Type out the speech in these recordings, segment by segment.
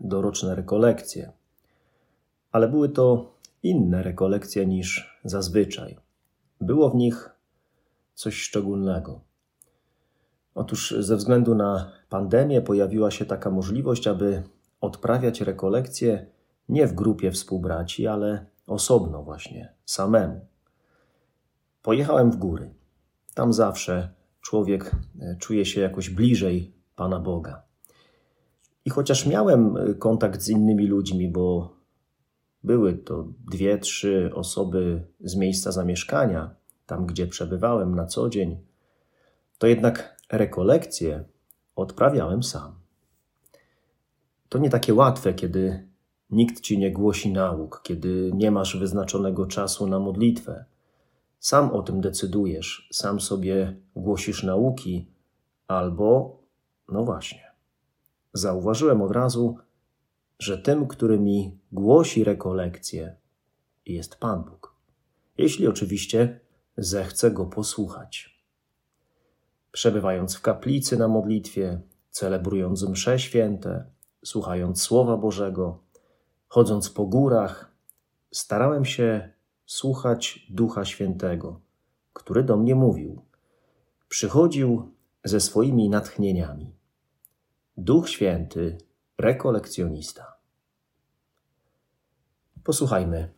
doroczne rekolekcje, ale były to inne rekolekcje niż zazwyczaj. Było w nich coś szczególnego. Otóż ze względu na pandemię pojawiła się taka możliwość, aby odprawiać rekolekcje nie w grupie współbraci, ale osobno, właśnie samemu. Pojechałem w góry. Tam zawsze człowiek e, czuje się jakoś bliżej Pana Boga. I chociaż miałem e, kontakt z innymi ludźmi, bo były to dwie, trzy osoby z miejsca zamieszkania, tam gdzie przebywałem na co dzień, to jednak rekolekcje odprawiałem sam. To nie takie łatwe, kiedy nikt ci nie głosi nauk, kiedy nie masz wyznaczonego czasu na modlitwę. Sam o tym decydujesz, sam sobie głosisz nauki, albo, no właśnie, zauważyłem od razu, że tym, który mi głosi rekolekcje, jest Pan Bóg. Jeśli oczywiście zechce go posłuchać. Przebywając w kaplicy na modlitwie, celebrując msze święte, słuchając Słowa Bożego, chodząc po górach, starałem się słuchać Ducha Świętego, który do mnie mówił. Przychodził ze swoimi natchnieniami. Duch Święty, rekolekcjonista. Posłuchajmy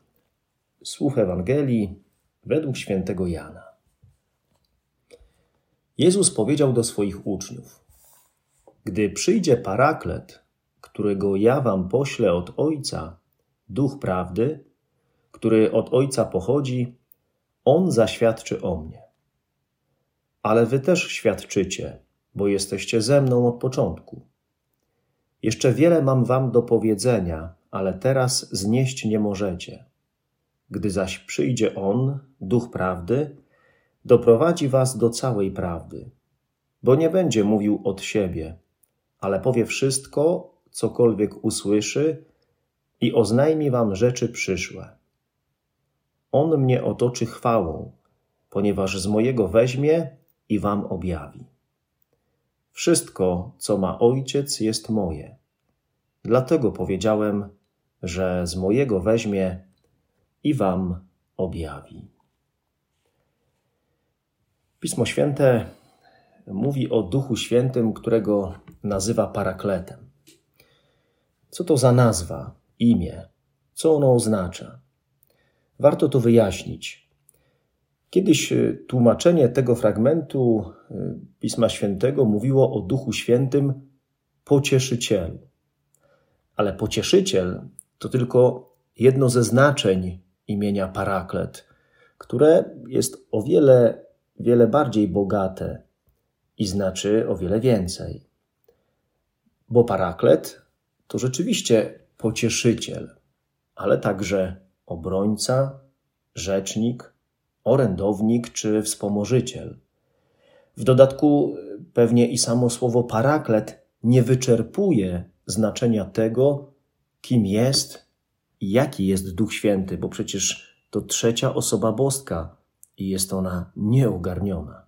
słów Ewangelii według świętego Jana. Jezus powiedział do swoich uczniów: Gdy przyjdzie paraklet, którego ja wam poślę od Ojca, duch prawdy, który od Ojca pochodzi, on zaświadczy o mnie. Ale wy też świadczycie, bo jesteście ze mną od początku. Jeszcze wiele mam wam do powiedzenia, ale teraz znieść nie możecie. Gdy zaś przyjdzie On, Duch Prawdy, doprowadzi was do całej prawdy, bo nie będzie mówił od siebie, ale powie wszystko, cokolwiek usłyszy i oznajmi wam rzeczy przyszłe. On mnie otoczy chwałą, ponieważ z mojego weźmie i wam objawi. Wszystko, co ma ojciec, jest moje. Dlatego powiedziałem, że z mojego weźmie i wam objawi. Pismo Święte mówi o Duchu Świętym, którego nazywa parakletem. Co to za nazwa, imię? Co ono oznacza? Warto to wyjaśnić. Kiedyś y, tłumaczenie tego fragmentu y, Pisma Świętego mówiło o Duchu Świętym pocieszycielu. Ale pocieszyciel to tylko jedno ze znaczeń imienia Paraklet, które jest o wiele, wiele bardziej bogate i znaczy o wiele więcej. Bo Paraklet to rzeczywiście pocieszyciel, ale także obrońca, rzecznik, orędownik czy wspomożyciel. W dodatku pewnie i samo słowo paraklet nie wyczerpuje znaczenia tego, kim jest i jaki jest Duch Święty, bo przecież to trzecia osoba boska i jest ona nieogarniona.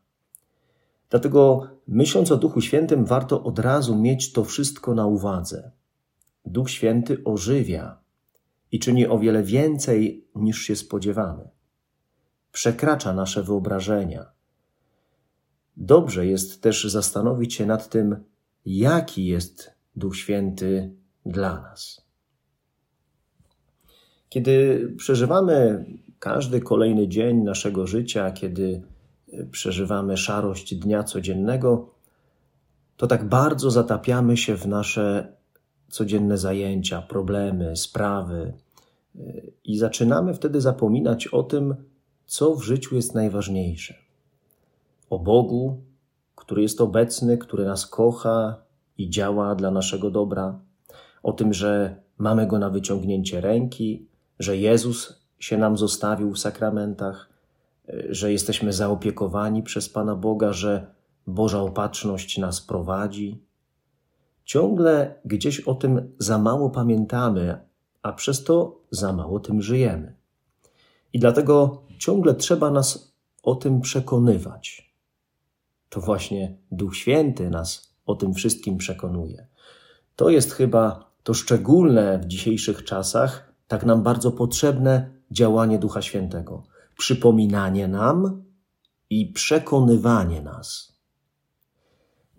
Dlatego, myśląc o Duchu Świętym, warto od razu mieć to wszystko na uwadze. Duch Święty ożywia i czyni o wiele więcej niż się spodziewamy. Przekracza nasze wyobrażenia. Dobrze jest też zastanowić się nad tym, jaki jest Duch Święty dla nas. Kiedy przeżywamy każdy kolejny dzień naszego życia, kiedy przeżywamy szarość dnia codziennego, to tak bardzo zatapiamy się w nasze codzienne zajęcia, problemy, sprawy i zaczynamy wtedy zapominać o tym, co w życiu jest najważniejsze. O Bogu, który jest obecny, który nas kocha i działa dla naszego dobra, o tym, że mamy go na wyciągnięcie ręki, że Jezus się nam zostawił w sakramentach, że jesteśmy zaopiekowani przez Pana Boga, że Boża opatrzność nas prowadzi. Ciągle gdzieś o tym za mało pamiętamy, a przez to za mało tym żyjemy. I dlatego ciągle trzeba nas o tym przekonywać. To właśnie Duch Święty nas o tym wszystkim przekonuje. To jest chyba to szczególne w dzisiejszych czasach, tak nam bardzo potrzebne działanie Ducha Świętego. Przypominanie nam i przekonywanie nas.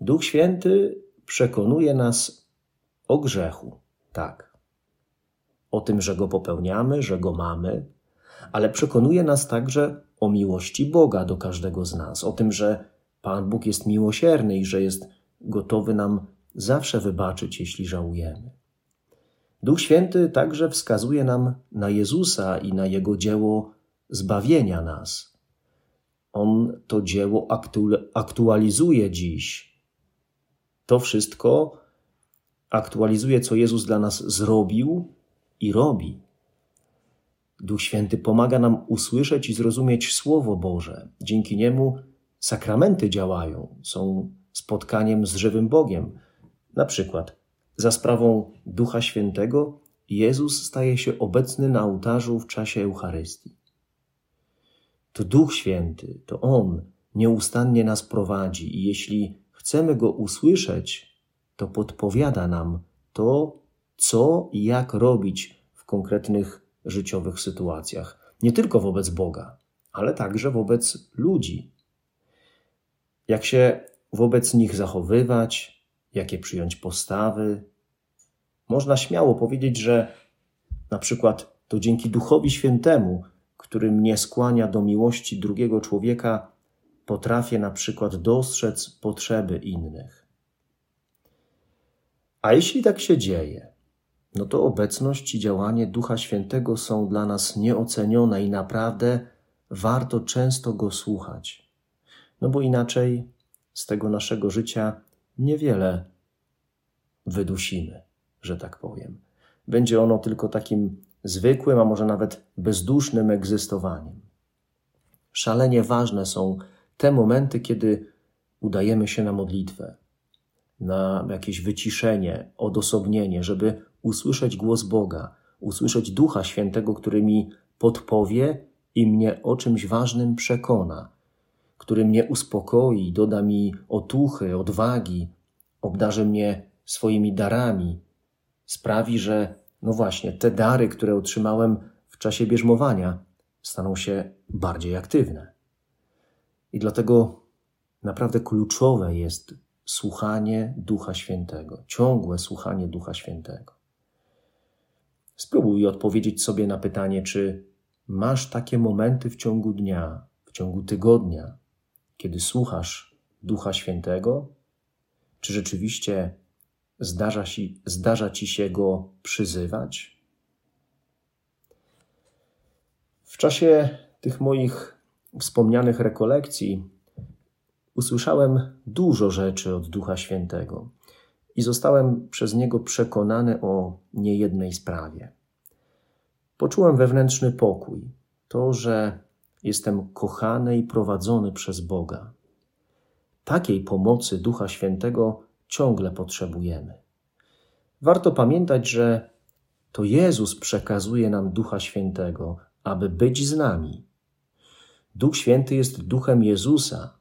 Duch Święty przekonuje nas o grzechu, tak. O tym, że go popełniamy, że go mamy, ale przekonuje nas także o miłości Boga do każdego z nas, o tym, że Pan Bóg jest miłosierny i że jest gotowy nam zawsze wybaczyć, jeśli żałujemy. Duch Święty także wskazuje nam na Jezusa i na Jego dzieło zbawienia nas. On to dzieło aktualizuje dziś. To wszystko aktualizuje, co Jezus dla nas zrobił i robi. Duch Święty pomaga nam usłyszeć i zrozumieć Słowo Boże. Dzięki niemu sakramenty działają, są spotkaniem z żywym Bogiem. Na przykład za sprawą Ducha Świętego Jezus staje się obecny na ołtarzu w czasie Eucharystii. To Duch Święty, to On nieustannie nas prowadzi i jeśli chcemy Go usłyszeć, to podpowiada nam to, co i jak robić w konkretnych życiowych sytuacjach. Nie tylko wobec Boga, ale także wobec ludzi. Jak się wobec nich zachowywać, jakie przyjąć postawy. Można śmiało powiedzieć, że na przykład to dzięki Duchowi Świętemu, który mnie skłania do miłości drugiego człowieka, potrafię na przykład dostrzec potrzeby innych. A jeśli tak się dzieje, no to obecność i działanie Ducha Świętego są dla nas nieocenione i naprawdę warto często go słuchać. No bo inaczej z tego naszego życia niewiele wydusimy, że tak powiem. Będzie ono tylko takim zwykłym, a może nawet bezdusznym egzystowaniem. Szalenie ważne są te momenty, kiedy udajemy się na modlitwę, na jakieś wyciszenie, odosobnienie, żeby usłyszeć głos Boga, usłyszeć Ducha Świętego, który mi podpowie i mnie o czymś ważnym przekona, który mnie uspokoi, doda mi otuchy, odwagi, obdarzy mnie swoimi darami, sprawi, że no właśnie, te dary, które otrzymałem w czasie bierzmowania, staną się bardziej aktywne. I dlatego naprawdę kluczowe jest słuchanie Ducha Świętego, ciągłe słuchanie Ducha Świętego. Spróbuj odpowiedzieć sobie na pytanie, czy masz takie momenty w ciągu dnia, w ciągu tygodnia, kiedy słuchasz Ducha Świętego? Czy rzeczywiście zdarza, ci, zdarza ci się go przyzywać? W czasie tych moich wspomnianych rekolekcji usłyszałem dużo rzeczy od Ducha Świętego i zostałem przez niego przekonany o niejednej sprawie. Poczułem wewnętrzny pokój, to, że jestem kochany i prowadzony przez Boga. Takiej pomocy Ducha Świętego ciągle potrzebujemy. Warto pamiętać, że to Jezus przekazuje nam Ducha Świętego, aby być z nami. Duch Święty jest duchem Jezusa,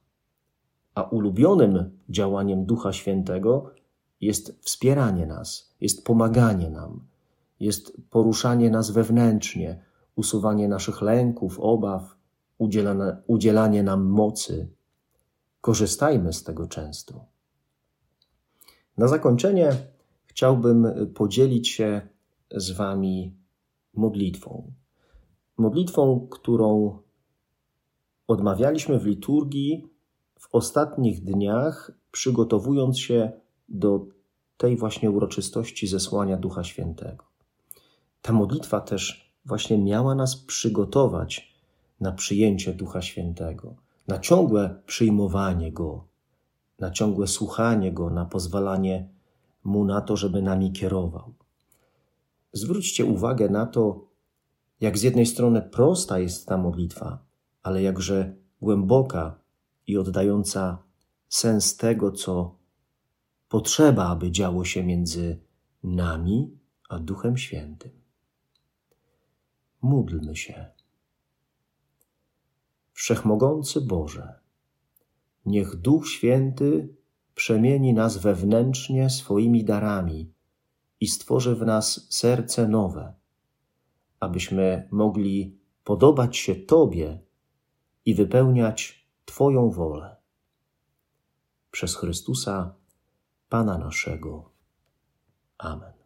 a ulubionym działaniem Ducha Świętego jest wspieranie nas, jest pomaganie nam, jest poruszanie nas wewnętrznie, usuwanie naszych lęków, obaw, udzielanie, udzielanie nam mocy. Korzystajmy z tego często. Na zakończenie chciałbym podzielić się z Wami modlitwą. Modlitwą, którą odmawialiśmy w liturgii w ostatnich dniach, przygotowując się do tej właśnie uroczystości zesłania Ducha Świętego. Ta modlitwa też właśnie miała nas przygotować na przyjęcie Ducha Świętego, na ciągłe przyjmowanie Go, na ciągłe słuchanie Go, na pozwalanie Mu na to, żeby nami kierował. Zwróćcie uwagę na to, jak z jednej strony prosta jest ta modlitwa, ale jakże głęboka i oddająca sens tego, co potrzeba, aby działo się między nami a Duchem Świętym. Módlmy się. Wszechmogący Boże, niech Duch Święty przemieni nas wewnętrznie swoimi darami i stworzy w nas serce nowe, abyśmy mogli podobać się Tobie i wypełniać Twoją wolę. Przez Chrystusa, Pana naszego. Amen.